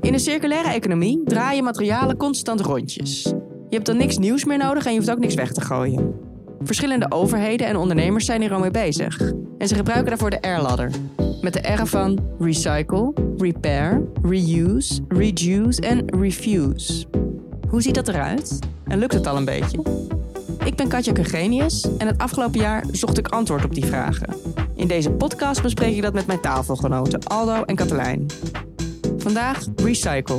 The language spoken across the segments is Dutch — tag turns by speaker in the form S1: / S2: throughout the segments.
S1: In een circulaire economie draaien materialen constant rondjes. Je hebt dan niks nieuws meer nodig en je hoeft ook niks weg te gooien. Verschillende overheden en ondernemers zijn hier al mee bezig. En ze gebruiken daarvoor de R-ladder. Met de R van recycle, repair, reuse, reduce en refuse. Hoe ziet dat eruit? En lukt het al een beetje? Ik ben Katja Kegenius en het afgelopen jaar zocht ik antwoord op die vragen. In deze podcast bespreek ik dat met mijn tafelgenoten Aldo en Katelijn. Vandaag Recycle.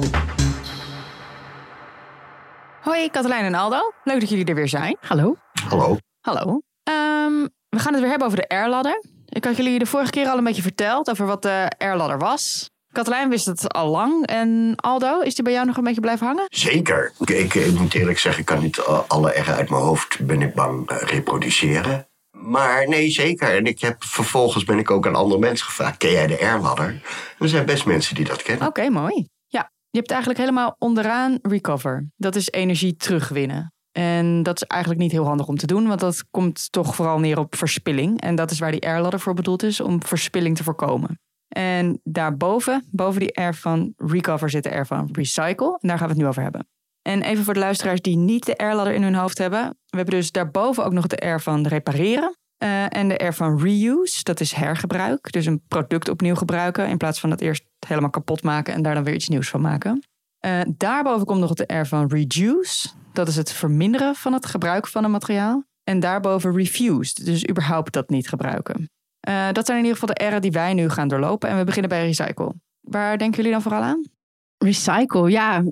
S1: Hoi Katelijn en Aldo, leuk dat jullie er weer zijn.
S2: Hallo.
S3: Hallo.
S1: Hallo. Ehm, we gaan het weer hebben over de R-ladder. Ik had jullie de vorige keer al een beetje verteld over wat de R-ladder was. Katelijn wist het al lang. En Aldo, is die bij jou nog een beetje blijven hangen?
S3: Zeker. Ik, ik, moet eerlijk zeggen, ik kan niet eh, alle R uit mijn hoofd, ben ik bang, eh, reproduceren. Maar nee, zeker. En ik heb, vervolgens ben ik ook aan andere mensen gevraagd, ken jij de R-ladder? Er zijn best mensen die dat kennen.
S1: Oké, mooi. Ja, je hebt eigenlijk helemaal onderaan recover. Dat is energie terugwinnen. En dat is eigenlijk niet heel handig om te doen, want dat komt toch vooral neer op verspilling. En dat is waar die R-ladder voor bedoeld is, om verspilling te voorkomen. En daarboven, boven die R van recover, zit de R van recycle. En daar gaan we het nu over hebben. En even voor de luisteraars die niet de R-ladder in hun hoofd hebben. We hebben dus daarboven ook nog de R van repareren. Uh, en de R van reuse, dat is hergebruik. Dus een product opnieuw gebruiken in plaats van het eerst helemaal kapot maken en daar dan weer iets nieuws van maken. Uh, daarboven komt nog de R van reduce. Dat is het verminderen van het gebruik van een materiaal. En daarboven refused, dus überhaupt dat niet gebruiken. Uh, dat zijn in ieder geval de R'en die wij nu gaan doorlopen. En we beginnen bij recycle. Waar denken jullie dan vooral aan?
S2: Recycle, ja.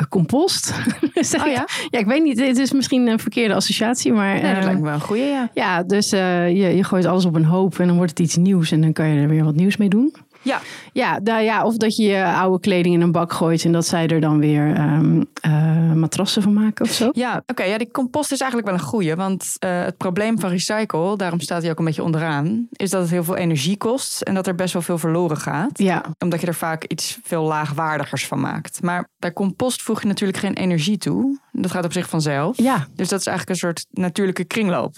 S2: Uh, compost.
S1: oh ja?
S2: ja, ik weet niet. Het is misschien een verkeerde associatie, maar...
S1: Nee, dat uh, lijkt me wel een goede, ja.
S2: Ja, dus je, je gooit alles op een hoop en dan wordt het iets nieuws. En dan kan je er weer wat nieuws mee doen.
S1: Ja.
S2: Ja, nou ja, of dat je je oude kleding in een bak gooit en dat zij er dan weer um, uh, matrassen van maken of zo.
S1: Ja, oké. Okay, ja, die compost is eigenlijk wel een goeie. Want uh, het probleem van recycle, daarom staat hij ook een beetje onderaan, is dat het heel veel energie kost en dat er best wel veel verloren gaat.
S2: Ja.
S1: Omdat je er vaak iets veel laagwaardigers van maakt. Maar bij compost voeg je natuurlijk geen energie toe. Dat gaat op zich vanzelf.
S2: Ja.
S1: Dus dat is eigenlijk een soort natuurlijke kringloop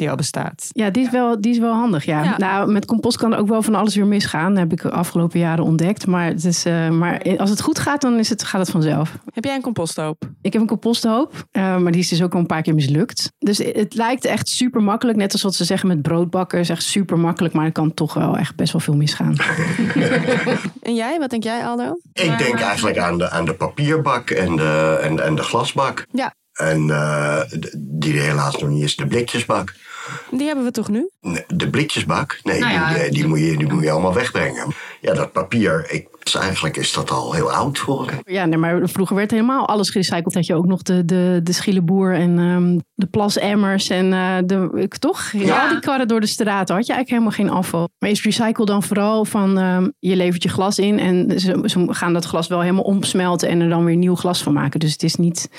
S1: die al bestaat.
S2: Ja, die is wel, die is wel handig. Ja.
S1: Ja.
S2: Nou, met compost kan er ook wel van alles weer misgaan. Dat heb ik de afgelopen jaren ontdekt. Maar, het is, uh, maar als het goed gaat, dan is het, gaat het vanzelf.
S1: Heb jij een composthoop?
S2: Ik heb een composthoop, uh, maar die is dus ook al een paar keer mislukt. Dus het lijkt echt super makkelijk. Net als wat ze zeggen met broodbakken. is echt super makkelijk, maar er kan toch wel echt best wel veel misgaan.
S1: en jij, wat denk jij, Aldo?
S3: Ik denk eigenlijk aan de, aan de papierbak en de, en, en de glasbak.
S1: Ja.
S3: En uh, die er helaas nog niet is, de blikjesbak.
S1: Die hebben we toch nu?
S3: De blikjesbak? Nee, nou ja, die, die, moet je, die moet je allemaal wegbrengen. Ja, dat papier, ik, eigenlijk is dat al heel oud voor.
S2: Ja, nee, maar vroeger werd helemaal alles gerecycled. Had je ook nog de, de, de schielenboer en um, de plasemmers en uh, de, ik, toch? Ja. Al die karren door de straat had je eigenlijk helemaal geen afval. Maar is recycle dan vooral van um, je levert je glas in en ze, ze, gaan dat glas wel helemaal omsmelten en er dan weer nieuw glas van maken. Dus het is niet,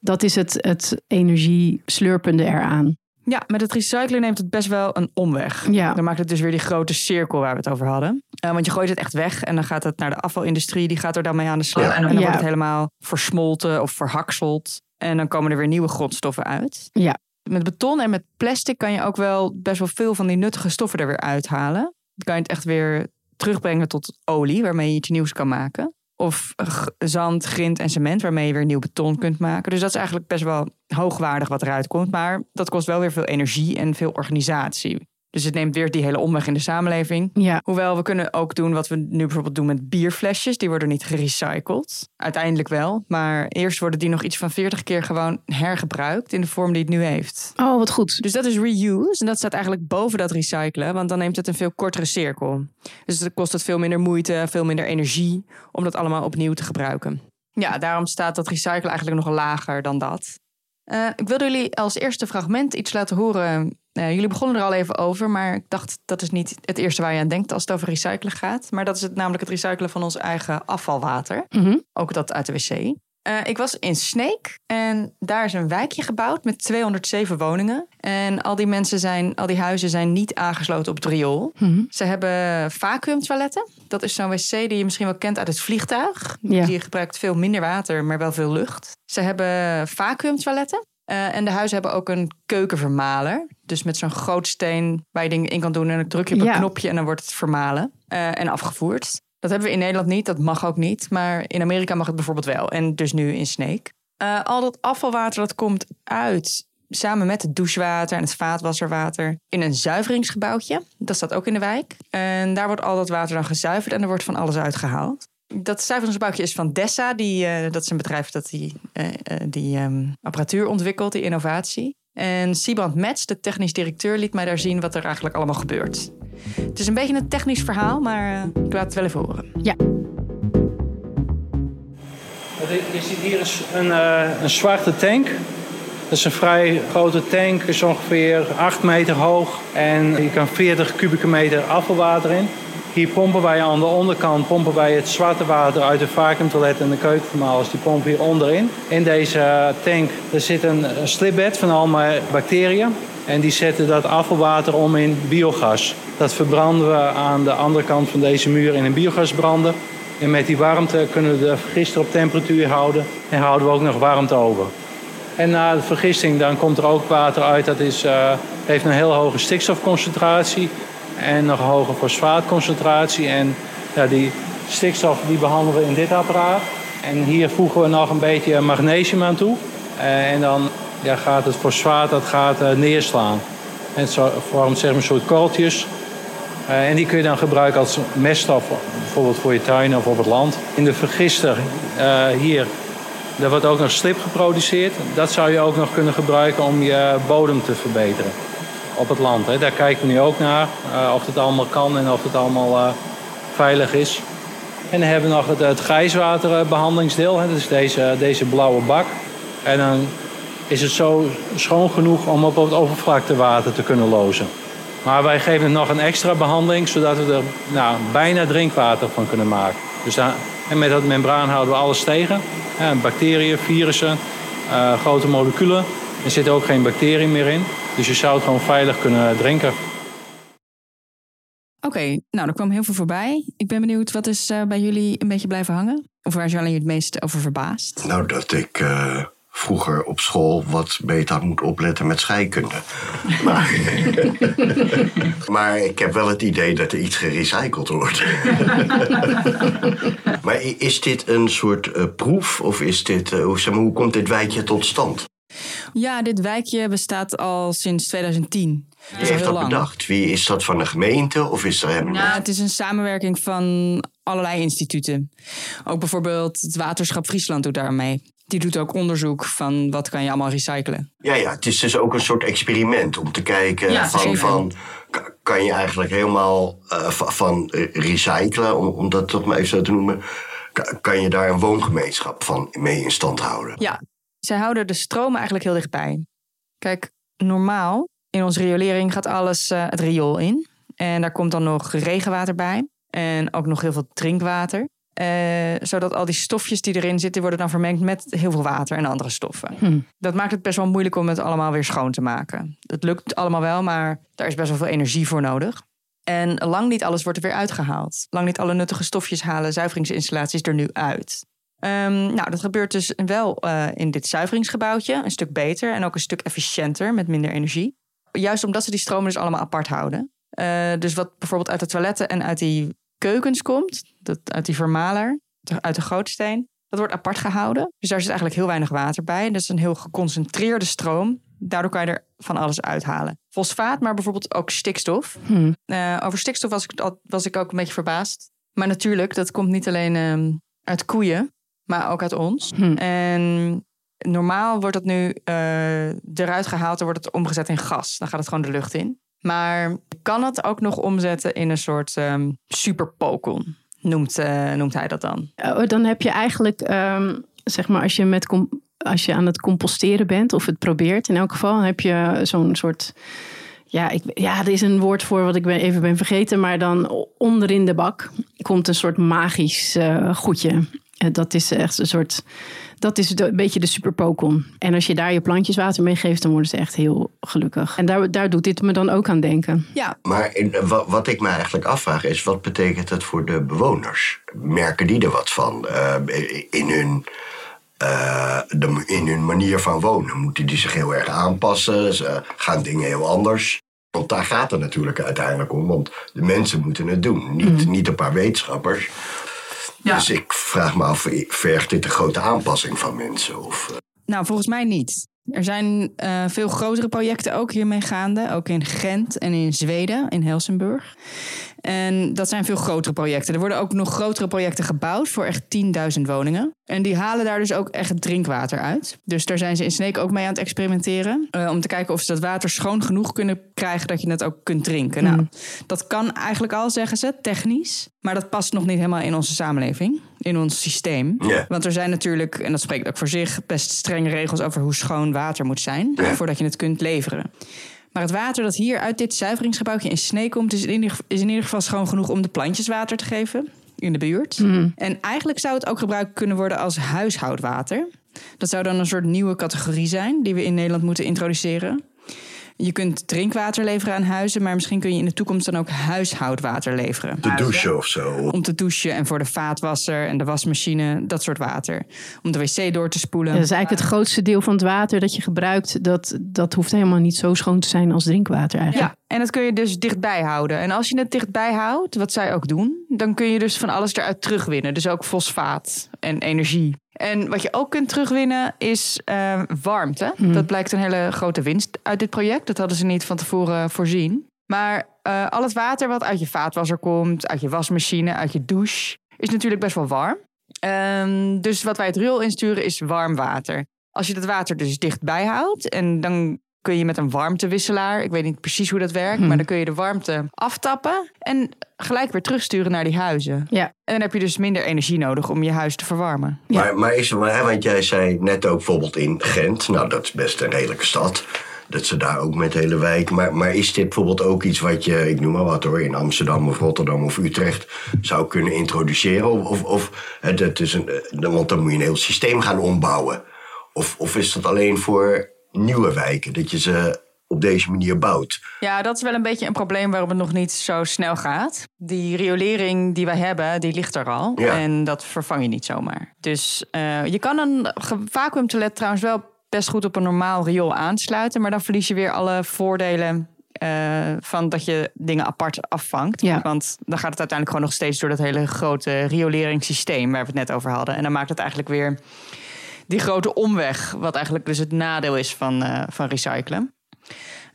S2: dat is het, het energie slurpende eraan.
S1: Ja, met het recyclen neemt het best wel een omweg.
S2: Ja.
S1: Dan maakt het dus weer die grote cirkel waar we het over hadden. Uh, want je gooit het echt weg en dan gaat het naar de afvalindustrie. Die gaat er dan mee aan de slag. Ja. En dan ja. wordt het helemaal versmolten of verhakseld. En dan komen er weer nieuwe grondstoffen uit.
S2: Ja.
S1: Met beton en met plastic kan je ook wel best wel veel van die nuttige stoffen er weer uithalen. Dan kan je het echt weer terugbrengen tot olie, waarmee je iets nieuws kan maken. Of zand, grind en cement, waarmee je weer nieuw beton kunt maken. Dus dat is eigenlijk best wel hoogwaardig wat eruit komt. Maar dat kost wel weer veel energie en veel organisatie. Dus het neemt weer die hele omweg in de samenleving.
S2: Ja.
S1: Hoewel we kunnen ook doen wat we nu bijvoorbeeld doen met bierflesjes. Die worden niet gerecycled. Uiteindelijk wel. Maar eerst worden die nog iets van 40 keer gewoon hergebruikt in de vorm die het nu heeft.
S2: Oh, wat goed.
S1: Dus dat is reuse. En dat staat eigenlijk boven dat recyclen. Want dan neemt het een veel kortere cirkel. Dus dan kost het veel minder moeite, veel minder energie om dat allemaal opnieuw te gebruiken. Ja, daarom staat dat recyclen eigenlijk nog lager dan dat. Uh, ik wilde jullie als eerste fragment iets laten horen. Uh, jullie begonnen er al even over, maar ik dacht dat is niet het eerste waar je aan denkt als het over recyclen gaat. Maar dat is het, namelijk het recyclen van ons eigen afvalwater.
S2: Mm -hmm.
S1: Ook dat uit de wc. Uh, ik was in Sneek en daar is een wijkje gebouwd met 207 woningen. En al die mensen zijn, al die huizen zijn niet aangesloten op het riool.
S2: Mm -hmm.
S1: Ze hebben vacuümtoiletten. Dat is zo'n wc die je misschien wel kent uit het vliegtuig.
S2: Ja.
S1: Die gebruikt veel minder water, maar wel veel lucht. Ze hebben vacuümtoiletten. Eh, en de huizen hebben ook een keukenvermaler. Dus met zo'n groot steen waar je dingen in kan doen. En dan druk je op een
S2: Ja.
S1: knopje en dan wordt het vermalen eh, en afgevoerd. Dat hebben we in Nederland niet, dat mag ook niet. Maar in Amerika mag het bijvoorbeeld wel. En dus nu in Snake. Eh, al dat afvalwater dat komt uit samen met het douchewater en het vaatwasserwater in een zuiveringsgebouwtje. Dat staat ook in de wijk. En daar wordt al dat water dan gezuiverd en er wordt van alles uitgehaald. Dat zuiveringsgebouwtje is van Dessa. Die, eh, dat is een bedrijf dat die, eh, eh, die ehm, apparatuur ontwikkelt, die innovatie. En Siebrand Metz, de technisch directeur, liet mij daar zien wat er eigenlijk allemaal gebeurt. Het is een beetje een technisch verhaal, maar eh, ik laat het wel even horen.
S4: Je ziet hier is een, eh, een zwarte tank. Dat is een vrij grote tank, is ongeveer 8 meter hoog en je kan 40 kubieke meter afvalwater in. Hier pompen wij aan de onderkant pompen wij het zwarte water uit de vacuumtoilet en de keukenvermalers. Die pompen hier onderin. In deze tank er zit een, slipbed van allemaal bacteriën. En die zetten dat afvalwater om in biogas. Dat verbranden we aan de andere kant van deze muur in een biogasbrander. En met die warmte kunnen we de vergister op temperatuur houden. En houden we ook nog warmte over. En na de vergisting dan komt er ook water uit. Dat is, eh, heeft een heel hoge stikstofconcentratie. En nog hoge fosfaatconcentratie. En ja, die stikstof die behandelen we in dit apparaat. En hier voegen we nog een beetje magnesium aan toe. Eh, en dan ja, gaat het fosfaat dat gaat, eh, neerslaan. En het vormt zeg maar, een soort korreltjes. Eh, en die kun je dan gebruiken als meststof, bijvoorbeeld voor je tuin of op het land. In de vergister hier, daar wordt ook nog slip geproduceerd. Dat zou je ook nog kunnen gebruiken om je bodem te verbeteren op het land. Hè. Daar kijken we nu ook naar, eh, of het allemaal kan en of het allemaal eh, veilig is. En dan hebben we nog het, het grijswaterbehandelingsdeel. Hè. Dat is deze, deze blauwe bak. En dan is het zo schoon genoeg om op het oppervlaktewater te kunnen lozen. Maar wij geven het nog een extra behandeling, zodat we er nou, bijna drinkwater van kunnen maken. Dus en met dat membraan houden we alles tegen. Ja, bacteriën, virussen, eh, grote moleculen. Er zitten ook geen bacteriën meer in. Dus je zou het gewoon veilig kunnen drinken.
S1: Oké, nou, er kwam heel veel voorbij. Ik ben benieuwd, wat is eh, bij jullie een beetje blijven hangen? Of waar zijn jullie het meest over verbaasd?
S3: Nou, dat ik eh, vroeger op school wat beter had moeten opletten met scheikunde. Maar, maar ik heb wel het idee dat er iets gerecycled wordt. maar is dit een soort eh, proef? Of is dit, hoe, zeg maar, hoe komt dit wijkje tot stand?
S1: Ja, dit wijkje bestaat al sinds 2010. Dat
S3: Wie heeft
S1: heel
S3: dat
S1: lang.
S3: bedacht? Wie is dat van de gemeente? Of is er helemaal...
S1: Nou, het is een samenwerking van allerlei instituten. Ook bijvoorbeeld het Waterschap Friesland doet daar mee. Die doet ook onderzoek van wat kan je allemaal recyclen.
S3: Ja, ja, het is dus ook een soort experiment om te kijken
S1: Ja,
S3: van, van ka- kan je eigenlijk helemaal eh, va- van eh, recyclen, om, om dat toch maar even zo te noemen, ka- kan je daar een woongemeenschap van mee in stand houden?
S1: Ja, zij houden de stroom eigenlijk heel dichtbij. Kijk, normaal in onze riolering gaat alles eh, het riool in. En daar komt dan nog regenwater bij. En ook nog heel veel drinkwater. Eh, zodat al die stofjes die erin zitten, worden dan vermengd met heel veel water en andere stoffen.
S2: Hm.
S1: Dat maakt het best wel moeilijk om het allemaal weer schoon te maken. Het lukt allemaal wel, maar daar is best wel veel energie voor nodig. En lang niet alles wordt er weer uitgehaald. Lang niet alle nuttige stofjes halen zuiveringsinstallaties er nu uit. Ehm, nou, dat gebeurt dus wel eh, in dit zuiveringsgebouwtje. Een stuk beter en ook een stuk efficiënter met minder energie. Juist omdat ze die stromen dus allemaal apart houden. Eh, dus wat bijvoorbeeld uit de toiletten en uit die keukens komt, dat, uit die vermaler, uit de gootsteen, dat wordt apart gehouden. Dus daar zit eigenlijk heel weinig water bij. Dat is een heel geconcentreerde stroom. Daardoor kan je er van alles uithalen. Fosfaat, maar bijvoorbeeld ook stikstof.
S2: Hm.
S1: Eh, over stikstof was ik, was ik ook een beetje verbaasd. Maar natuurlijk, dat komt niet alleen ehm, uit koeien, maar ook uit ons.
S2: Hm.
S1: En normaal wordt dat nu eh, eruit gehaald en wordt het omgezet in gas. Dan gaat het gewoon de lucht in. Maar kan het ook nog omzetten in een soort ehm superpokon, noemt, eh, noemt hij dat dan.
S2: Oh, dan heb je eigenlijk, ehm, zeg maar, als je, met als je aan het composteren bent, of het probeert in elk geval, dan heb je zo'n soort. Ja, ik, ja, er is een woord voor wat ik ben, even ben vergeten, maar dan onderin de bak komt een soort magisch eh, goedje. Eh, Dat is echt een soort. Dat is de- een beetje de superpokon. En als je daar je plantjes water mee geeft, dan worden ze echt heel gelukkig. En daar, daar doet dit me dan ook aan denken.
S1: Ja,
S3: Maar in, wa- wat ik me eigenlijk afvraag is, wat betekent het voor de bewoners? Merken die er wat van eh, in hun eh, de, in hun manier van wonen. Moeten die zich heel erg aanpassen? Ze gaan dingen heel anders. Want daar gaat het natuurlijk uiteindelijk om. Want de mensen moeten het doen. Niet, niet een paar wetenschappers. Dus ik vraag me af, vergt dit een grote aanpassing van mensen? Of, eh?
S1: Nou, volgens mij niet. Er zijn uh, veel grotere projecten ook hiermee gaande. Ook in Gent en in Zweden, in Helsingborg. En dat zijn veel grotere projecten. Er worden ook nog grotere projecten gebouwd voor echt 10.000 woningen. En die halen daar dus ook echt drinkwater uit. Dus daar zijn ze in Sneek ook mee aan het experimenteren. Uh, om te kijken of ze dat water schoon genoeg kunnen krijgen dat je het ook kunt drinken. Nou, dat kan eigenlijk al, zeggen ze, technisch. Maar dat past nog niet helemaal in onze samenleving, in ons systeem. Want er zijn natuurlijk, en dat spreekt ook voor zich, best strenge regels over hoe schoon water moet zijn. Voordat je het kunt leveren. Maar het water dat hier uit dit zuiveringsgebouwtje in Snee komt, is in, ieder, is in ieder geval schoon genoeg om de plantjes water te geven in de buurt. Mm. En eigenlijk zou het ook gebruikt kunnen worden als huishoudwater. Dat zou dan een soort nieuwe categorie zijn die we in Nederland moeten introduceren. Je kunt drinkwater leveren aan huizen, maar misschien kun je in de toekomst dan ook huishoudwater leveren.
S3: Te douchen of zo.
S1: Om te douchen en voor de vaatwasser en de wasmachine, dat soort water. Om de wc door te spoelen.
S2: dat is eigenlijk het grootste deel van het water dat je gebruikt. Dat, dat hoeft helemaal niet zo schoon te zijn als drinkwater eigenlijk.
S1: Ja, en dat kun je dus dichtbij houden. En als je het dichtbij houdt, wat zij ook doen, dan kun je dus van alles eruit terugwinnen. Dus ook fosfaat en energie. En wat je ook kunt terugwinnen is uh, warmte. Mhm. Dat blijkt een hele grote winst uit dit project. Dat hadden ze niet van tevoren voorzien. Maar uh, al het water wat uit je vaatwasser komt, uit je wasmachine, uit je douche, is natuurlijk best wel warm. Um, dus wat wij het riool insturen is warm water. Als je dat water dus dichtbij houdt en dan kun je met een warmtewisselaar, ik weet niet precies hoe dat werkt, hmm. maar dan kun je de warmte aftappen en gelijk weer terugsturen naar die huizen. Ja. En dan heb je dus minder energie nodig om je huis te verwarmen.
S3: Ja. Maar, maar is er, want jij zei net ook bijvoorbeeld in Gent, nou dat is best een redelijke stad. Dat ze daar ook met de hele wijk. Maar, maar is dit bijvoorbeeld ook iets wat je, ik noem maar wat hoor, in Amsterdam of Rotterdam of Utrecht zou kunnen introduceren? Of, of, of het is een, want dan moet je een heel systeem gaan ombouwen. Of, of is dat alleen voor nieuwe wijken. Dat je ze op deze manier bouwt.
S1: Ja, dat is wel een beetje een probleem waarom het nog niet zo snel gaat. Die riolering die wij hebben, die ligt er al. En dat vervang je niet zomaar. Dus uh, je kan een vacuümtoilet trouwens wel best goed op een normaal riool aansluiten. Maar dan verlies je weer alle voordelen uh, van dat je dingen apart afvangt. Ja. Want dan gaat het uiteindelijk gewoon nog steeds door dat hele grote rioleringssysteem waar we het net over hadden. En dan maakt het eigenlijk weer die grote omweg, wat eigenlijk dus het nadeel is van, uh, van recyclen.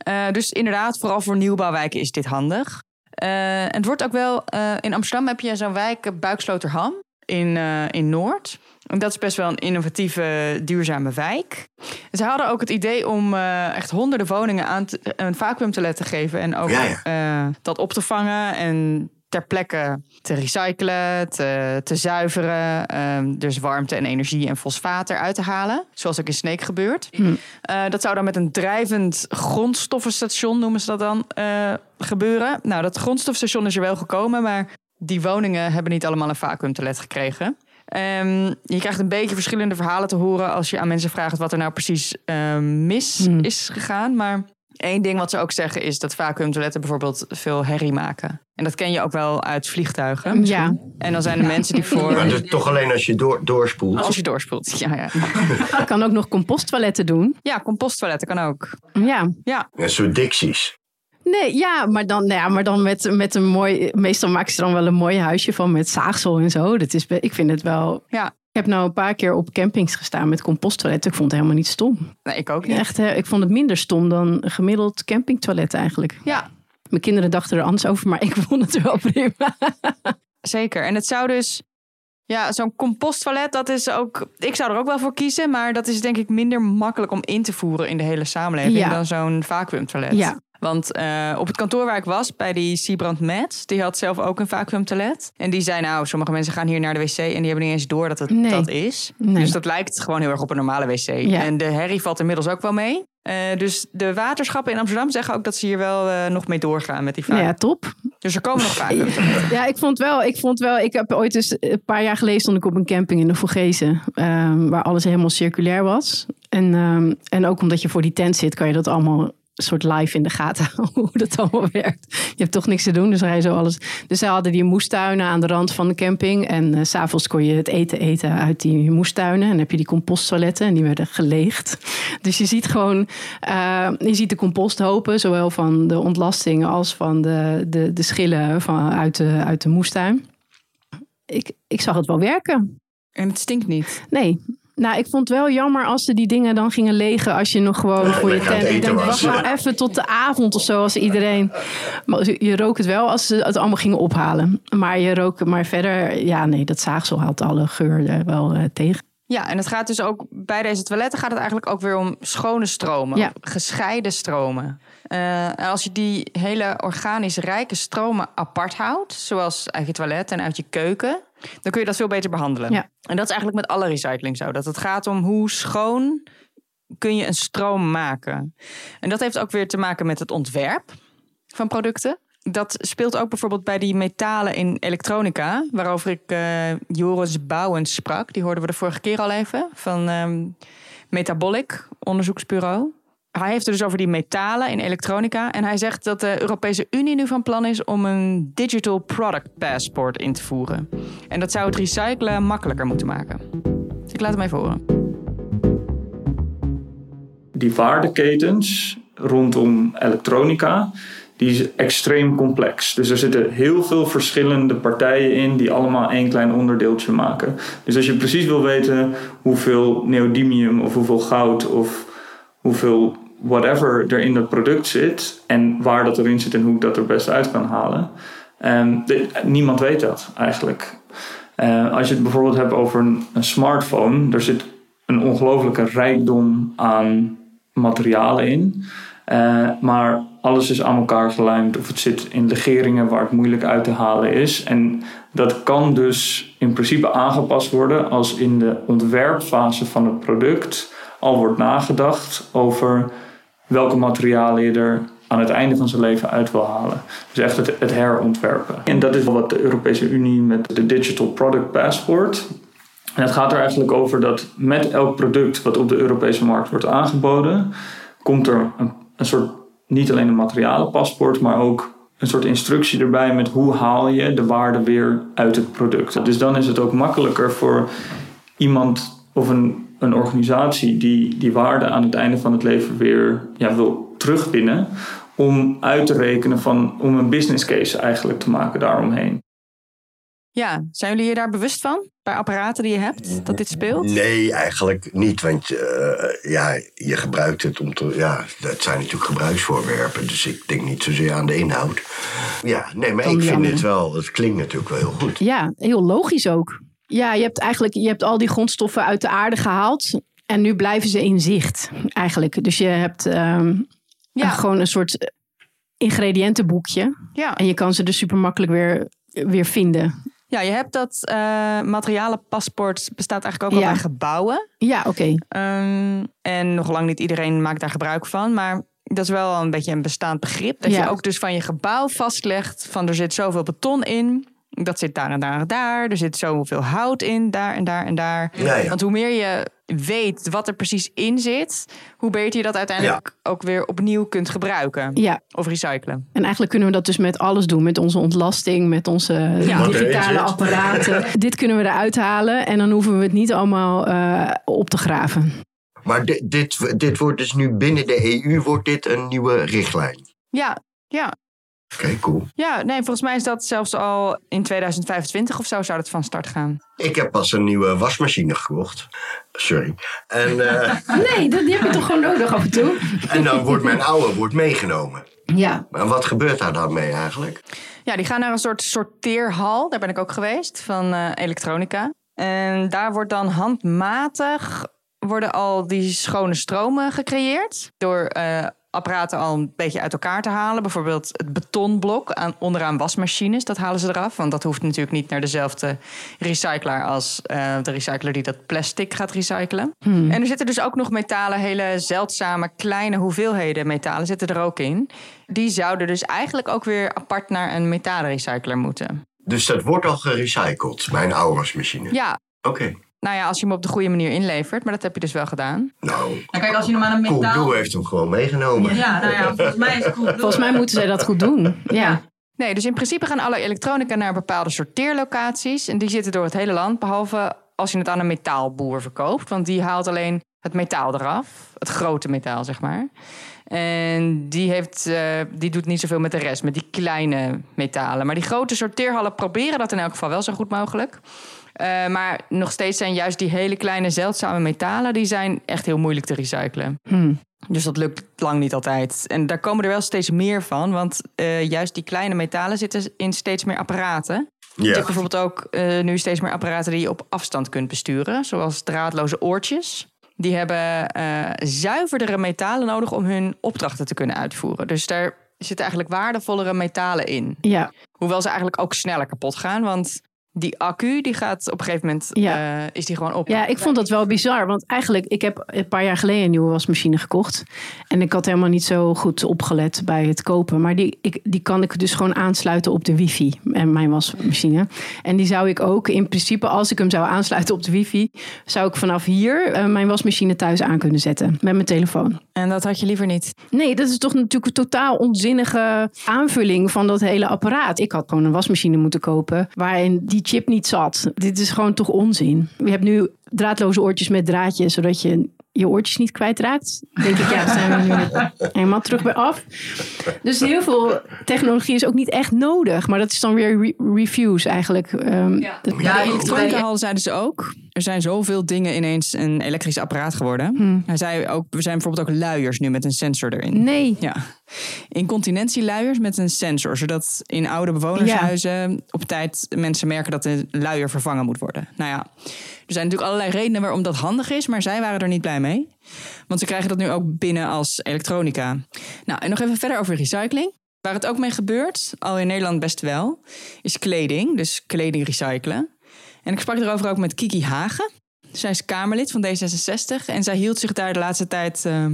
S1: Uh, dus inderdaad, vooral voor nieuwbouwwijken is dit handig. Uh, het wordt ook wel, in Amsterdam heb je zo'n wijk, Buiksloterham, in, in Noord. En dat is best wel een innovatieve, duurzame wijk. Ze hadden ook het idee om echt honderden woningen aan te, een vacuümtoilet te geven. En ook dat op te vangen en ter plekke te recyclen, te, te zuiveren. Um, dus warmte en energie en fosfaat eruit te halen. Zoals ook in Sneek gebeurt. Hm. Uh, dat zou dan met een drijvend grondstoffenstation, noemen ze dat dan, uh, gebeuren. Nou, dat grondstoffenstation is er wel gekomen, maar die woningen hebben niet allemaal een vacuümtoilet gekregen. Um, je krijgt een beetje verschillende verhalen te horen als je aan mensen vraagt wat er nou precies uh, mis hm. is gegaan. Maar Eén ding wat ze ook zeggen is dat vacuümtoiletten bijvoorbeeld veel herrie maken. En dat ken je ook wel uit vliegtuigen. Ja. En dan zijn er mensen die voor.
S3: Maar dus toch alleen als je door, doorspoelt.
S1: Als je doorspoelt, ja. ja.
S2: Je kan ook nog composttoiletten doen.
S1: Ja, composttoiletten kan ook.
S2: Ja.
S1: Ja.
S3: Een soort dicties.
S2: Nee, ja, maar dan, nou ja, maar dan met, met een mooi. Meestal maken ze dan wel een mooi huisje van met zaagsel en zo. Dat is, ik vind het wel.
S1: Ja,
S2: heb nou een paar keer op campings gestaan met composttoiletten. Ik vond het helemaal niet stom.
S1: Nee, ik ook niet.
S2: Echt, ik vond het minder stom dan een gemiddeld campingtoilet eigenlijk.
S1: Ja.
S2: Mijn kinderen dachten er anders over, maar ik vond het wel prima.
S1: Zeker. En het zou dus... Ja, zo'n composttoilet, dat is ook... Ik zou er ook wel voor kiezen, maar dat is denk ik minder makkelijk om in te voeren in de hele samenleving dan zo'n vacuümtoilet.
S2: Ja.
S1: Want uh, op het kantoor waar ik was, bij die Siebrand Met, die had zelf ook een vacuümtoilet. En die zei nou, sommige mensen gaan hier naar de wc en die hebben niet eens door dat het nee. dat is. Nee. Dus dat lijkt gewoon heel erg op een normale wc. Ja. En de herrie valt inmiddels ook wel mee. Uh, dus de waterschappen in Amsterdam zeggen ook dat ze hier wel uh, nog mee doorgaan met die vacuüm.
S2: Ja, top.
S1: Dus er komen nog vacuüm.
S2: Ja, ik vond wel, ik vond wel, ik heb ooit eens een paar jaar geleden stond ik op een camping in de Vogezen, um, waar alles helemaal circulair was. En, um, en ook omdat je voor die tent zit, kan je dat allemaal soort live in de gaten hoe dat allemaal werkt. Je hebt toch niks te doen, dus je zo alles. Dus zij hadden die moestuinen aan de rand van de camping. En uh, s'avonds kon je het eten eten uit die moestuinen. En dan heb je die composttoiletten en die werden geleegd. Dus je ziet gewoon, uh, je ziet de composthopen, zowel van de ontlasting als van de, de, de schillen van, uit, de, uit de moestuin. Ik, ik zag het wel werken.
S1: En het stinkt niet?
S2: Nee, nou, ik vond het wel jammer als ze die dingen dan gingen legen als je nog gewoon voor je tent. Ik denk, wacht maar even tot de avond of zo, als iedereen. Maar je rook het wel als ze het allemaal gingen ophalen. Maar je rook, maar verder, ja, nee, dat zaagsel haalt alle geur wel uh, tegen.
S1: Ja, en het gaat dus ook bij deze toiletten gaat het eigenlijk ook weer om schone stromen, ja. gescheiden stromen. Uh, als je die hele organisch rijke stromen apart houdt, zoals uit je toilet en uit je keuken, dan kun je dat veel beter behandelen. Ja. En dat is eigenlijk met alle recycling zo. Dat het gaat om hoe schoon kun je een stroom maken. En dat heeft ook weer te maken met het ontwerp van producten. Dat speelt ook bijvoorbeeld bij die metalen in elektronica, waarover ik uh, Joris Bouwens sprak. Die hoorden we de vorige keer al even van um, Metabolic onderzoeksbureau. Hij heeft het dus over die metalen in elektronica. En hij zegt dat de Europese Unie nu van plan is om een digital product passport in te voeren. En dat zou het recyclen makkelijker moeten maken. Ik laat hem even horen.
S5: Die waardeketens rondom elektronica, die is extreem complex. Dus er zitten heel veel verschillende partijen in die allemaal één klein onderdeeltje maken. Dus als je precies wil weten hoeveel neodymium of hoeveel goud of hoeveel whatever er in dat product zit en waar dat erin zit en hoe ik dat er best uit kan halen. Um, niemand weet dat eigenlijk. Uh, als je het bijvoorbeeld hebt over een, smartphone, er zit een ongelofelijke rijkdom aan materialen in. Uh, maar alles is aan elkaar gelijmd of het zit in legeringen waar het moeilijk uit te halen is. En dat kan dus in principe aangepast worden als in de ontwerpfase van het product al wordt nagedacht over welke materialen je er aan het einde van zijn leven uit wil halen. Dus echt het, herontwerpen. En dat is wat de Europese Unie met de Digital Product Passport. En het gaat er eigenlijk over dat met elk product wat op de Europese markt wordt aangeboden, komt er een, een soort niet alleen een materialenpaspoort, maar ook een soort instructie erbij met hoe haal je de waarde weer uit het product. Dus dan is het ook makkelijker voor iemand of een een organisatie die die waarde aan het einde van het leven weer ja, wil terugwinnen, om uit te rekenen van, om een business case eigenlijk te maken daaromheen.
S1: Ja, zijn jullie hier daar bewust van? Bij apparaten die je hebt, dat dit speelt?
S3: Nee, eigenlijk niet. Want uh, ja, je gebruikt het om te. Ja, het zijn natuurlijk gebruiksvoorwerpen. Dus ik denk niet zozeer aan de inhoud. Ja, nee, maar ik vind het wel. Het klinkt natuurlijk wel heel goed.
S2: Ja, heel logisch ook. Ja, je hebt eigenlijk je hebt al die grondstoffen uit de aarde gehaald. En nu blijven ze in zicht, eigenlijk. Dus je hebt um, ja. gewoon een soort ingrediëntenboekje. Ja. En je kan ze dus super makkelijk weer, weer vinden.
S1: Ja, je hebt dat uh, materialenpaspoort bestaat eigenlijk ook al bij gebouwen.
S2: Ja, oké. Okay.
S1: Um, en nog lang niet iedereen maakt daar gebruik van. Maar dat is wel een beetje een bestaand begrip. Dat ja. je ook dus van je gebouw vastlegt van er zit zoveel beton in dat zit daar en daar en daar. Er zit zoveel hout in, daar en daar en daar. Want hoe meer je weet wat er precies in zit, hoe beter je dat uiteindelijk ook weer opnieuw kunt gebruiken. Ja. Of recyclen.
S2: En eigenlijk kunnen we dat dus met alles doen. Met onze ontlasting, met onze digitale apparaten. Dit kunnen we eruit halen en dan hoeven we het niet allemaal uh, op te graven.
S3: Maar dit, dit, dit wordt dus nu binnen de EU wordt dit een nieuwe richtlijn.
S1: Ja, ja.
S3: Oké, okay, cool.
S1: Ja, nee, volgens mij is dat zelfs al in 2025 of zo zou het van start gaan.
S3: Ik heb pas een nieuwe wasmachine gekocht. Sorry. En, uh...
S2: nee, die heb je toch gewoon nodig af en toe?
S3: En dan wordt mijn oude wordt meegenomen.
S2: Ja.
S3: En wat gebeurt daar dan mee eigenlijk?
S1: Ja, die gaan naar een soort sorteerhal. Daar ben ik ook geweest, van uh, elektronica. En daar wordt dan handmatig worden al die schone stromen gecreëerd door uh, apparaten al een beetje uit elkaar te halen. Bijvoorbeeld het betonblok aan, onderaan wasmachines, dat halen ze eraf. Want dat hoeft natuurlijk niet naar dezelfde recycler als uh, de recycler die dat plastic gaat recyclen. Hmm. En er zitten dus ook nog metalen, hele zeldzame kleine hoeveelheden metalen zitten er ook in. Die zouden dus eigenlijk ook weer apart naar een metalenrecycler moeten.
S3: Dus dat wordt al gerecycled, mijn oude wasmachine?
S1: Ja.
S3: Oké.
S1: Nou ja, als je hem op de goede manier inlevert. Maar dat heb je dus wel gedaan.
S3: Nou,
S1: Nou kijk, als je normaal een metaal...
S3: Coolblue heeft hem gewoon meegenomen.
S1: Ja, nou ja, volgens mij is Coolblue...
S2: Volgens mij moeten zij dat goed doen. Ja.
S1: Nee, dus in principe gaan alle elektronica naar bepaalde sorteerlocaties. En die zitten door het hele land, behalve als je het aan een metaalboer verkoopt. Want die haalt alleen het metaal eraf. Het grote metaal, zeg maar. En die, heeft, eh, die doet niet zoveel met de rest, met die kleine metalen. Maar die grote sorteerhallen proberen dat in elk geval wel zo goed mogelijk. Eh, maar nog steeds zijn juist die hele kleine zeldzame metalen... die zijn echt heel moeilijk te recyclen.
S2: Hm.
S1: Dus dat lukt lang niet altijd. En daar komen er wel steeds meer van. Want eh, juist die kleine metalen zitten in steeds meer apparaten. Je
S3: Ja.
S1: hebt bijvoorbeeld ook eh, nu steeds meer apparaten die je op afstand kunt besturen. Zoals draadloze oortjes. Die hebben eh, zuiverdere metalen nodig om hun opdrachten te kunnen uitvoeren. Dus daar zitten eigenlijk waardevollere metalen in.
S2: Ja.
S1: Hoewel ze eigenlijk ook sneller kapot gaan. Want die accu die gaat op een gegeven moment
S2: Ja.
S1: eh, is die gewoon op.
S2: Ja, ik vond dat wel bizar. Want eigenlijk, ik heb een paar jaar geleden een nieuwe wasmachine gekocht. En ik had helemaal niet zo goed opgelet bij het kopen. Maar die, ik, die kan ik dus gewoon aansluiten op de wifi. En mijn wasmachine. En die zou ik ook in principe, als ik hem zou aansluiten op de wifi... zou ik vanaf hier eh, mijn wasmachine thuis aan kunnen zetten. Met mijn telefoon.
S1: En dat had je liever niet.
S2: Nee, dat is toch natuurlijk een totaal onzinnige aanvulling van dat hele apparaat. Ik had gewoon een wasmachine moeten kopen waarin die chip niet zat. Dit is gewoon toch onzin. Je hebt nu draadloze oortjes met draadjes, zodat je je oortjes niet kwijtraakt. Denk ik, ja, zijn we nu helemaal terug bij af. Dus heel veel technologie is ook niet echt nodig. Maar dat is dan weer re- reviews eigenlijk. Ehm, dat-
S1: Ja,
S2: bij-
S1: in elektronica zeiden ze ook. Er zijn zoveel dingen ineens een elektrisch apparaat geworden. Hij zei ook, er zijn bijvoorbeeld ook luiers nu met een sensor erin.
S2: Nee.
S1: Ja, incontinentieluiers met een sensor, zodat in oude bewonershuizen op tijd mensen merken dat de luier vervangen moet worden. Nou ja, er zijn natuurlijk allerlei redenen waarom dat handig is, maar zij waren er niet blij mee. Want ze krijgen dat nu ook binnen als elektronica. Nou, en nog even verder over recycling. Waar het ook mee gebeurt, al in Nederland best wel, is kleding. Dus kleding recyclen. En ik sprak erover ook met Kiki Hagen. Zij is Kamerlid van D66 en zij hield zich daar de laatste tijd eh,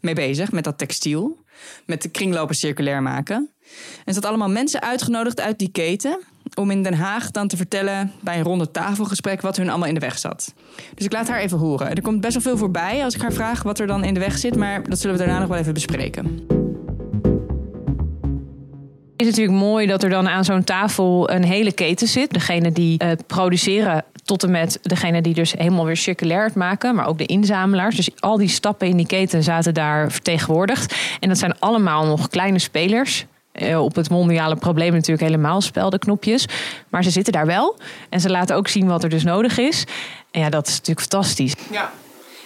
S1: mee bezig met dat textiel. Met de kringlopen circulair maken. En ze had allemaal mensen uitgenodigd uit die keten om in Den Haag dan te vertellen bij een ronde tafelgesprek wat hun allemaal in de weg zat. Dus ik laat haar even horen. Er komt best wel veel voorbij als ik haar vraag wat er dan in de weg zit, maar dat zullen we daarna nog wel even bespreken.
S6: Is natuurlijk mooi dat er dan aan zo'n tafel een hele keten zit. Degene die eh, produceren tot en met degene die dus helemaal weer circulair het maken. Maar ook de inzamelaars. Dus al die stappen in die keten zaten daar vertegenwoordigd. En dat zijn allemaal nog kleine spelers. Eh, op het mondiale probleem natuurlijk helemaal speldenknopjes. Maar ze zitten daar wel. En ze laten ook zien wat er dus nodig is. En ja, dat is natuurlijk fantastisch.
S1: Ja.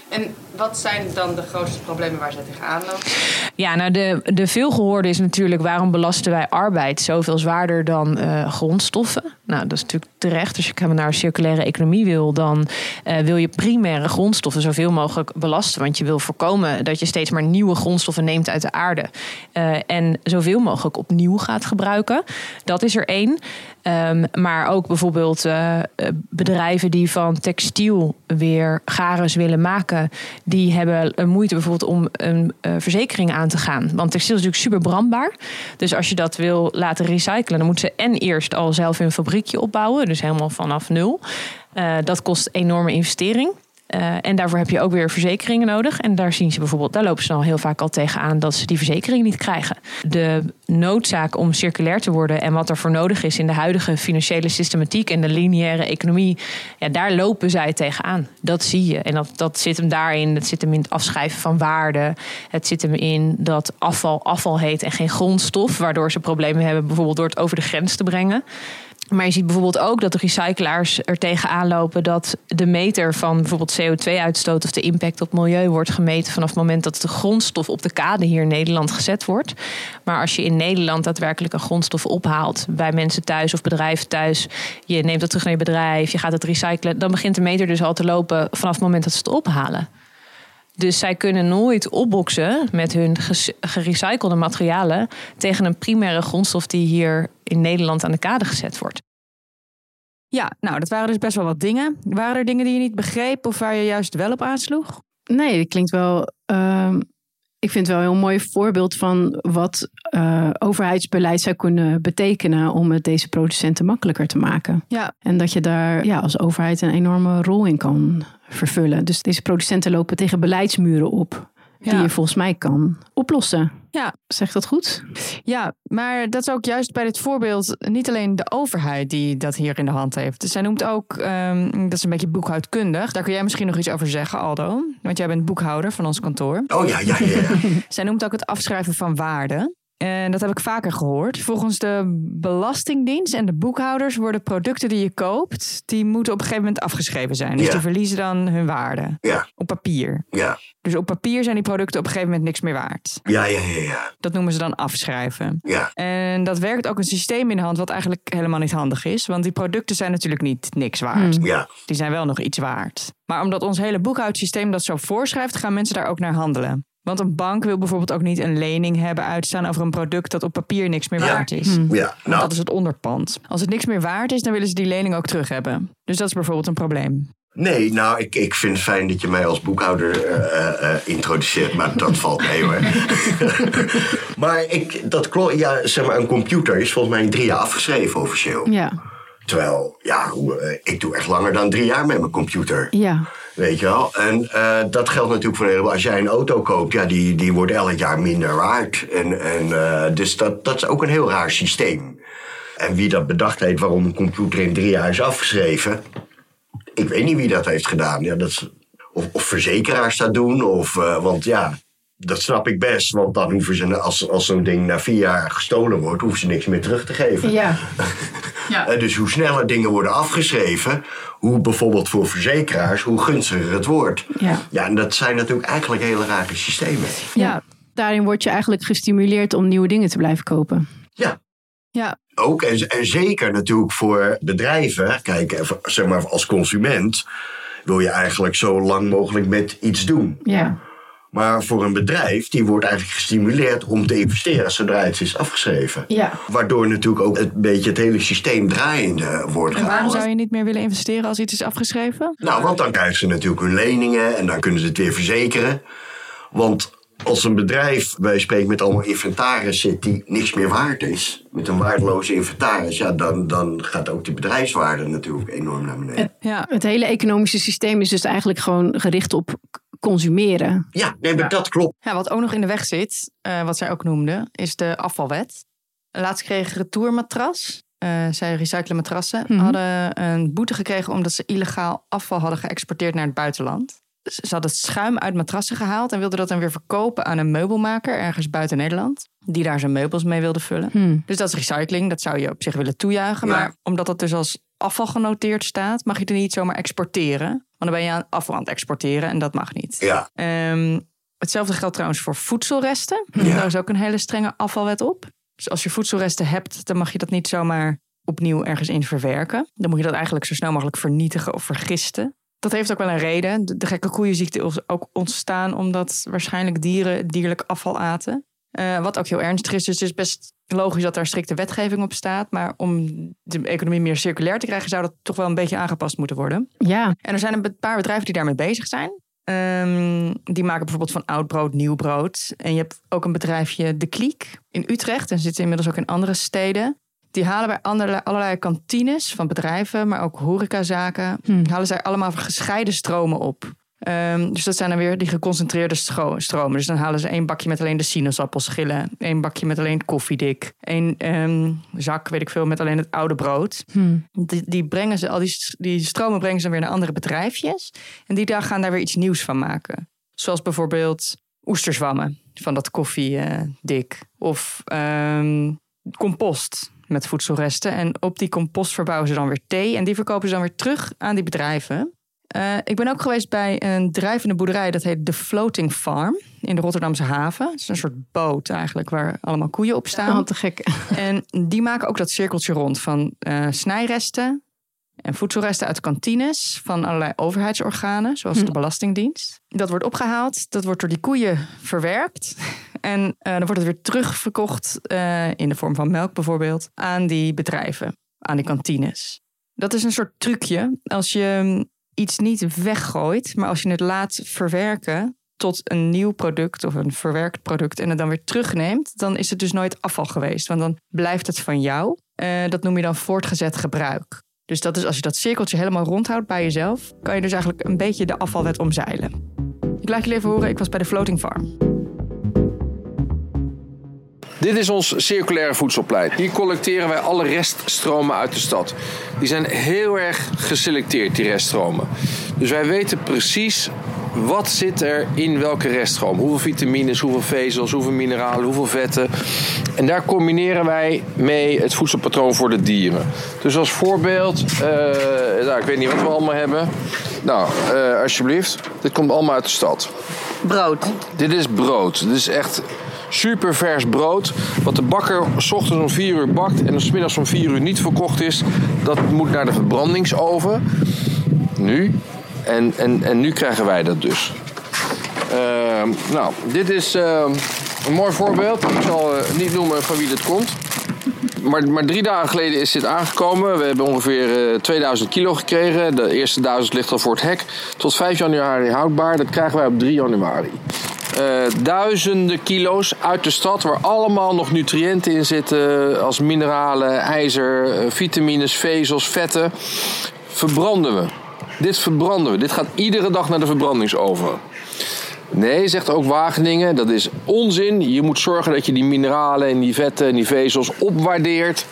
S1: En wat zijn dan de grootste problemen waar ze tegenaan lopen?
S6: Ja, nou de, de veelgehoorde is natuurlijk waarom belasten wij arbeid zoveel zwaarder dan eh, grondstoffen? Nou, dat is natuurlijk terecht. Als je naar een circulaire economie wil, dan eh, wil je primaire grondstoffen zoveel mogelijk belasten. Want je wil voorkomen dat je steeds maar nieuwe grondstoffen neemt uit de aarde. eh, en zoveel mogelijk opnieuw gaat gebruiken. Dat is er één. Ehm, maar ook bijvoorbeeld eh, eh, bedrijven die van textiel weer garens willen maken, die hebben moeite bijvoorbeeld om een eh, verzekering aan te gaan. Want textiel is natuurlijk super brandbaar. Dus als je dat wil laten recyclen, dan moeten ze en eerst al zelf een fabriekje opbouwen, dus helemaal vanaf nul. Dat kost enorme investering. Eh, en daarvoor heb je ook weer verzekeringen nodig. En daar zien ze bijvoorbeeld, daar lopen ze dan heel vaak al tegenaan dat ze die verzekering niet krijgen. De noodzaak om circulair te worden en wat er voor nodig is in de huidige financiële systematiek en de lineaire economie, ja, daar lopen zij tegenaan. Dat zie je. En dat, dat zit hem daarin. Het zit hem in het afschrijven van waarde. Het zit hem in dat afval afval heet en geen grondstof, waardoor ze problemen hebben, bijvoorbeeld door het over de grens te brengen. Maar je ziet bijvoorbeeld ook dat de recyclaars er tegenaan lopen dat de meter van bijvoorbeeld CO2-uitstoot of de impact op milieu wordt gemeten vanaf het moment dat de grondstof op de kade hier in Nederland gezet wordt. Maar als je in Nederland daadwerkelijk een grondstof ophaalt bij mensen thuis of bedrijven thuis, je neemt het terug naar je bedrijf, je gaat het recyclen, dan begint de meter dus al te lopen vanaf het moment dat ze het ophalen. Dus zij kunnen nooit opboksen met hun gerecyclede materialen tegen een primaire grondstof die hier in Nederland aan de kade gezet wordt.
S1: Ja, nou, dat waren dus best wel wat dingen. Waren er dingen die je niet begreep of waar je juist wel op aansloeg?
S2: Nee, dat klinkt wel. ehm, Ik vind het wel een heel mooi voorbeeld van wat uh, overheidsbeleid zou kunnen betekenen om het deze producenten makkelijker te maken.
S1: Ja.
S2: En dat je daar ja, als overheid een enorme rol in kan vervullen. Dus deze producenten lopen tegen beleidsmuren op. Die
S1: Ja.
S2: je volgens mij kan oplossen.
S1: Ja.
S2: Zeg dat goed?
S1: Ja, maar dat is ook juist bij dit voorbeeld niet alleen de overheid die dat hier in de hand heeft. Zij noemt ook, ehm, dat is een beetje boekhoudkundig. Daar kun jij misschien nog iets over zeggen, Aldo. Want jij bent boekhouder van ons kantoor.
S3: Oh ja, ja, ja. ja.
S1: Zij noemt ook het afschrijven van waarde. En dat heb ik vaker gehoord. Volgens de Belastingdienst en de boekhouders worden producten die je koopt, die moeten op een gegeven moment afgeschreven zijn. Dus
S3: Ja.
S1: die verliezen dan hun waarde
S3: Ja,
S1: op papier.
S3: ja.
S1: Dus op papier zijn die producten op een gegeven moment niks meer waard.
S3: Ja, ja, ja, ja.
S1: Dat noemen ze dan afschrijven.
S3: Ja,
S1: En dat werkt ook een systeem in de hand wat eigenlijk helemaal niet handig is. Want die producten zijn natuurlijk niet niks waard.
S3: ja.
S1: Die zijn wel nog iets waard. Maar omdat ons hele boekhoudsysteem dat zo voorschrijft, gaan mensen daar ook naar handelen. Want een bank wil bijvoorbeeld ook niet een lening hebben uitstaan over een product dat op papier niks meer
S3: Ja.
S1: waard is.
S3: Ja,
S1: Want
S3: nou,
S1: dat is het onderpand. Als het niks meer waard is, dan willen ze die lening ook terug hebben. Dus dat is bijvoorbeeld een probleem.
S3: nee, nou, ik, ik vind het fijn dat je mij als boekhouder eh, eh, eh, introduceert, maar dat valt mee hoor. maar ik, dat klopt, ja, zeg maar, een computer is volgens mij in drie jaar afgeschreven officieel.
S2: Ja.
S3: Terwijl, ja, hoe, ik doe echt langer dan drie jaar met mijn computer.
S2: Ja.
S3: Weet je wel? En eh, dat geldt natuurlijk voor een heleboel. Als jij een auto koopt, ja, die, die wordt elk jaar minder waard. En, en, eh, dus dat, dat is ook een heel raar systeem. En wie dat bedacht heeft waarom een computer in drie jaar is afgeschreven... ik weet niet wie dat heeft gedaan. Ja, dat is, of, of verzekeraars dat doen, of, eh, want ja... Dat snap ik best, want dan hoeven ze, als, als zo'n ding na vier jaar gestolen wordt, hoeven ze niks meer terug te geven.
S2: Ja.
S3: Eh, Dus hoe sneller dingen worden afgeschreven, hoe bijvoorbeeld voor verzekeraars, hoe gunstiger het wordt.
S2: Ja.
S3: Ja, en dat zijn natuurlijk eigenlijk hele rare systemen.
S1: Ja,
S2: Daarin word je eigenlijk gestimuleerd om nieuwe dingen te blijven kopen.
S3: Ja,
S1: ja,
S3: ook. En, en zeker natuurlijk voor bedrijven. Kijk, even, zeg maar als consument wil je eigenlijk zo lang mogelijk met iets doen.
S2: Ja.
S3: Maar voor een bedrijf, die wordt eigenlijk gestimuleerd om te investeren zodra het is afgeschreven.
S2: Ja.
S3: Waardoor natuurlijk ook het beetje het hele systeem draaiende wordt
S1: En waarom zou je niet meer willen investeren als iets is afgeschreven?
S3: Nou, want dan krijgen ze natuurlijk hun leningen en dan kunnen ze het weer verzekeren. Want als een bedrijf, wij spreken met allemaal inventaris zit die niks meer waard is, met een waardeloze inventaris, ja, dan, dan gaat ook die bedrijfswaarde natuurlijk enorm naar beneden.
S1: Ja,
S2: Het hele economische systeem is dus eigenlijk gewoon gericht op consumeren.
S3: Ja, nee, maar dat klopt.
S1: Ja, wat ook nog in de weg zit, eh, wat zij ook noemde, is de afvalwet. Laatst kreeg Retourmatras, eh zij recyclen matrassen,
S2: Mhm.
S1: hadden een boete gekregen omdat ze illegaal afval hadden geëxporteerd naar het buitenland. Ze hadden het schuim uit matrassen gehaald en wilden dat dan weer verkopen aan een meubelmaker ergens buiten Nederland, die daar zijn meubels mee wilde vullen.
S2: Hm.
S1: Dus dat is recycling, dat zou je op zich willen toejuichen.
S3: Ja.
S1: Maar omdat dat dus als afval genoteerd staat, mag je het niet zomaar exporteren. Want dan ben je aan afval aan het exporteren en dat mag niet.
S3: Ja,
S1: Ehm, hetzelfde geldt trouwens voor voedselresten.
S3: Ja.
S1: Daar is ook een hele strenge afvalwet op. Dus als je voedselresten hebt, dan mag je dat niet zomaar opnieuw ergens in verwerken. Dan moet je dat eigenlijk zo snel mogelijk vernietigen of vergisten. Dat heeft ook wel een reden. De, de gekke koeienziekte is ook ontstaan omdat waarschijnlijk dieren dierlijk afval aten. Eh, wat ook heel ernstig is. Dus het is best logisch dat daar strikte wetgeving op staat. Maar om de economie meer circulair te krijgen, zou dat toch wel een beetje aangepast moeten worden.
S2: Ja.
S1: En er zijn een paar bedrijven die daarmee bezig zijn. Ehm, die maken bijvoorbeeld van oud brood nieuw brood. En je hebt ook een bedrijfje De Kliek in Utrecht. En zitten inmiddels ook in andere steden. Die halen bij allerlei, allerlei kantines van bedrijven, maar ook horecazaken,
S2: Hm.
S1: halen zij allemaal gescheiden stromen op. Ehm, dus dat zijn dan weer die geconcentreerde stro- stromen. Dus dan halen ze één bakje met alleen de sinaasappelschillen, één bakje met alleen koffiedik, één ehm, zak, weet ik veel, met alleen het oude brood.
S2: Hm.
S1: Die, die brengen ze, al die, die stromen brengen ze dan weer naar andere bedrijfjes. En die daar gaan daar weer iets nieuws van maken. Zoals bijvoorbeeld oesterzwammen van dat koffiedik. of ehm, compost met voedselresten. En op die compost verbouwen ze dan weer thee. En die verkopen ze dan weer terug aan die bedrijven. Eh, ik ben ook geweest bij een drijvende boerderij. Dat heet The Floating Farm in de Rotterdamse haven. Het is een soort boot eigenlijk waar allemaal koeien op staan.
S2: Oh, te gek.
S1: En die maken ook dat cirkeltje rond van eh, snijresten en voedselresten uit kantines van allerlei overheidsorganen, zoals
S2: Hm.
S1: de Belastingdienst. Dat wordt opgehaald, dat wordt door die koeien verwerkt. En eh, dan wordt het weer terugverkocht in de vorm van melk bijvoorbeeld aan die bedrijven, aan die kantines. Dat is een soort trucje. Als je mm, iets niet weggooit, maar als je het laat verwerken, tot een nieuw product of een verwerkt product en het dan weer terugneemt, dan is het dus nooit afval geweest. Want dan blijft het van jou. Uh, dat noem je dan voortgezet gebruik. Dus dat is als je dat cirkeltje helemaal rondhoudt bij jezelf, kan je dus eigenlijk een beetje de afvalwet omzeilen. Ik laat jullie even horen, ik was bij de Floating Farm.
S7: Dit is ons circulaire voedselplein. Hier collecteren wij alle reststromen uit de stad. Die zijn heel erg geselecteerd, die reststromen. Dus wij weten precies wat zit er in welke reststroom. Hoeveel vitamines, hoeveel vezels, hoeveel mineralen, hoeveel vetten. En daar combineren wij mee het voedselpatroon voor de dieren. Dus als voorbeeld, uh, nou, ik weet niet wat we allemaal hebben. Nou, uh, alsjeblieft. Dit komt allemaal uit de stad.
S1: Brood.
S7: Dit is brood. Dit is echt super vers brood. Wat de bakker s ochtends om 4 uur bakt en s middags om 4 uur niet verkocht is, dat moet naar de verbrandingsoven. Nu. En, en, en nu krijgen wij dat dus. Uh, nou, dit is uh, een mooi voorbeeld. Ik zal uh, niet noemen van wie dit komt. Maar, maar, drie dagen geleden is dit aangekomen. We hebben ongeveer uh, 2000 kilo gekregen. De eerste 1000 ligt al voor het hek. Tot 5 januari houdbaar. Dat krijgen wij op 3 januari. Uh, duizenden kilo's uit de stad waar allemaal nog nutriënten in zitten, als mineralen, ijzer, vitamines, vezels, vetten, verbranden we. Dit verbranden we. Dit gaat iedere dag naar de verbrandingsoven. Nee, zegt ook Wageningen, dat is onzin. Je moet zorgen dat je die mineralen en die vetten en die vezels opwaardeert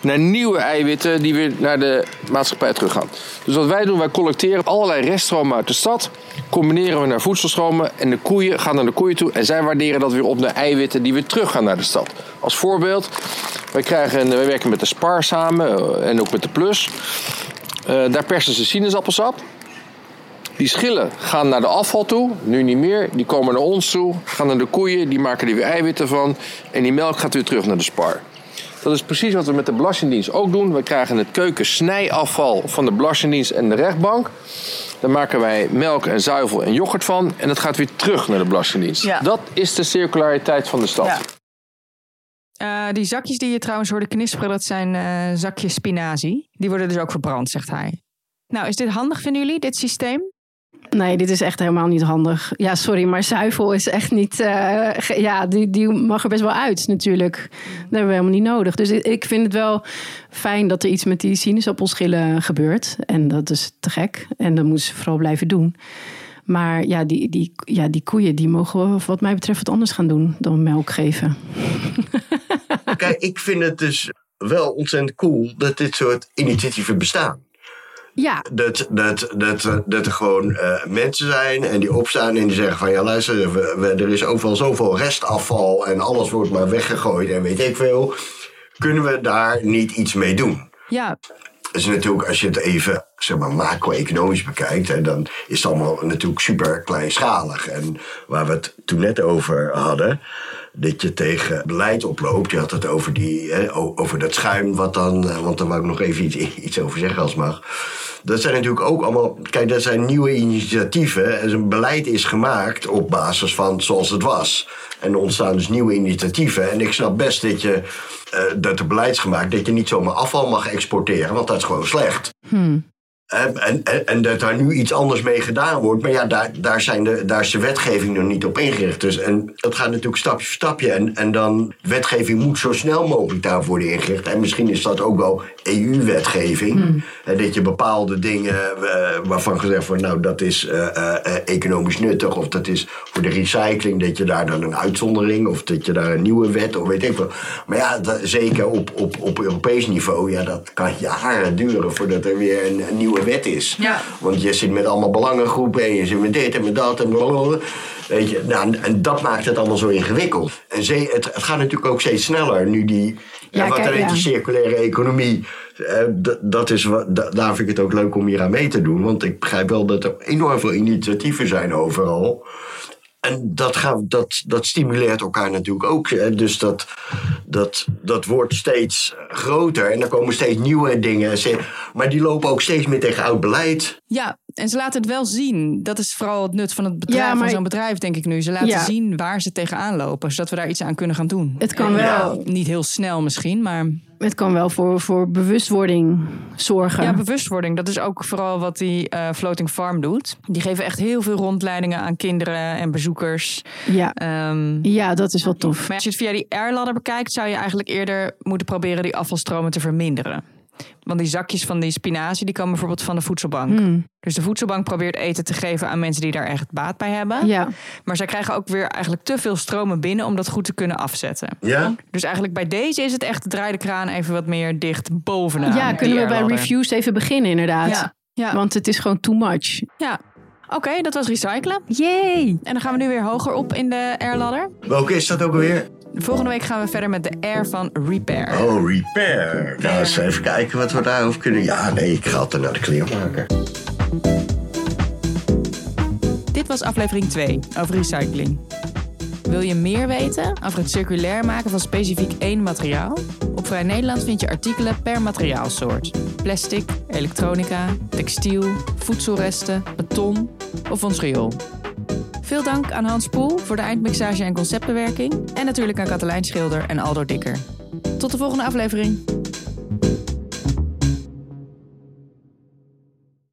S7: naar nieuwe eiwitten die weer naar de maatschappij teruggaan. Dus wat wij doen, wij collecteren allerlei reststromen uit de stad, combineren we naar voedselstromen en de koeien gaan naar de koeien toe en zij waarderen dat weer op naar eiwitten die weer teruggaan naar de stad. Als voorbeeld, wij, krijgen, wij werken met de Spar samen eh, en ook met de Plus. Uh, daar persen ze sinaasappelsap. Die schillen gaan naar de afval toe, nu niet meer. Die komen naar ons toe, gaan naar de koeien, die maken er weer eiwitten van. En die melk gaat weer terug naar de spar. Dat is precies wat we met de Belastingdienst ook doen. We krijgen het keukensnijafval van de Belastingdienst en de rechtbank. Daar maken wij melk en zuivel en yoghurt van. En dat gaat weer terug naar de Belastingdienst. Ja. Dat is de circulariteit van de stad. Ja.
S1: Uh, die zakjes die je trouwens hoorde knisperen, dat zijn uh, zakjes spinazie. Die worden dus ook verbrand, zegt hij. Nou, is dit handig, vinden jullie, dit systeem?
S2: Nee, dit is echt helemaal niet handig. Ja, sorry, maar zuivel is echt niet. Uh, ja, die, die mag er best wel uit, natuurlijk. Dat hebben we helemaal niet nodig. Dus ik vind het wel fijn dat er iets met die sinaasappelschillen gebeurt. En dat is te gek. En dat moeten ze vooral blijven doen. Maar ja, die, die, ja, die koeien die mogen we, wat mij betreft wat anders gaan doen dan melk geven.
S3: Kijk, ik vind het dus wel ontzettend cool dat dit soort initiatieven bestaan.
S2: Ja.
S3: Dat, dat, dat, dat er gewoon uh, mensen zijn en die opstaan en die zeggen van ja luister, we, we, er is overal zoveel restafval en alles wordt maar weggegooid en weet ik veel. Kunnen we daar niet iets mee doen?
S1: Ja.
S3: is natuurlijk, als je het even zeg maar, macro-economisch bekijkt, hè, dan is het allemaal natuurlijk super kleinschalig. En waar we het toen net over hadden, dat je tegen beleid oploopt. Je had het over, die, hè, over dat schuim, wat dan, eh, want daar wou ik nog even iets, iets over zeggen als mag. Dat zijn natuurlijk ook allemaal, kijk, dat zijn nieuwe initiatieven. En een beleid is gemaakt op basis van zoals het was. En er ontstaan dus nieuwe initiatieven. En ik snap best dat je, uh, dat er beleid is gemaakt dat je niet zomaar afval mag exporteren, want dat is gewoon slecht.
S2: Hmm.
S3: En, en, en, dat daar nu iets anders mee gedaan wordt. Maar ja, daar, daar, zijn de, daar is de wetgeving nog niet op ingericht. Dus, en dat gaat natuurlijk stapje voor stapje. En, en dan, wetgeving moet zo snel mogelijk daar worden ingericht. En misschien is dat ook wel EU-wetgeving. Hmm. Dat je bepaalde dingen uh, waarvan gezegd wordt, nou dat is uh, uh, economisch nuttig. Of dat is voor de recycling, dat je daar dan een uitzondering. Of dat je daar een nieuwe wet, of weet ik veel. Maar ja, dat, zeker op, op, op Europees niveau, ja, dat kan jaren duren voordat er weer een, een nieuwe wet is.
S1: Ja.
S3: Want je zit met allemaal belangengroepen en je zit met dit en met dat en blablabla. Weet je, nou, en dat maakt het allemaal zo ingewikkeld. En ze, het, het gaat natuurlijk ook steeds sneller nu die. Ja, en wat kijk, dan die circulaire economie. Eh, dat is, daar vind ik het ook leuk om hier aan mee te doen. Want ik begrijp wel dat er enorm veel initiatieven zijn overal. En dat, gaat, dat, dat stimuleert elkaar natuurlijk ook. Hè. Dus dat, dat, dat wordt steeds groter en er komen steeds nieuwe dingen. Maar die lopen ook steeds meer tegen oud beleid.
S1: Ja, en ze laten het wel zien. Dat is vooral het nut van het bedrijf, ja, van zo'n bedrijf, denk ik nu. Ze laten ja. zien waar ze tegenaan lopen, zodat we daar iets aan kunnen gaan doen.
S2: Het kan wel.
S1: niet heel snel misschien, maar...
S2: Het kan wel voor, voor bewustwording zorgen.
S1: Ja, bewustwording. Dat is ook vooral wat die eh, Floating Farm doet. Die geven echt heel veel rondleidingen aan kinderen en bezoekers.
S2: ja.
S1: Ehm,
S2: ja, dat is wel tof.
S1: maar als je het via die airladder bekijkt, zou je eigenlijk eerder moeten proberen die afvalstromen te verminderen. Want die zakjes van die spinazie, die komen bijvoorbeeld van de voedselbank.
S2: Hmm.
S1: Dus de voedselbank probeert eten te geven aan mensen die daar echt baat bij hebben.
S2: Ja.
S1: Maar zij krijgen ook weer eigenlijk te veel stromen binnen om dat goed te kunnen afzetten.
S3: Ja?
S1: Dus eigenlijk bij deze is het echt draai de kraan even wat meer dicht bovenaan.
S2: ja, kunnen we bij reviews even beginnen inderdaad.
S1: Ja, ja.
S2: Want het is gewoon too much.
S1: ja. Oké, dat was recyclen. Yay! En dan gaan we nu weer hoger op in de airladder.
S3: Welke is dat ook alweer?
S1: Volgende week gaan we verder met de air van Repair.
S3: Oh, repair. Nou, eens even kijken wat we daarover kunnen. Ja, nee, ik ga altijd naar de kleermaker.
S1: Dit was aflevering 2 over recycling. Wil je meer weten over het circulair maken van specifiek één materiaal? Op Vrij Nederland vind je artikelen per materiaalsoort. Plastic, elektronica, textiel, voedselresten, beton of ons riool. Veel dank aan Hans Poel voor de eindmixage en conceptbewerking. En natuurlijk aan Katelijn Schilder en Aldo Dikker. Tot de volgende aflevering.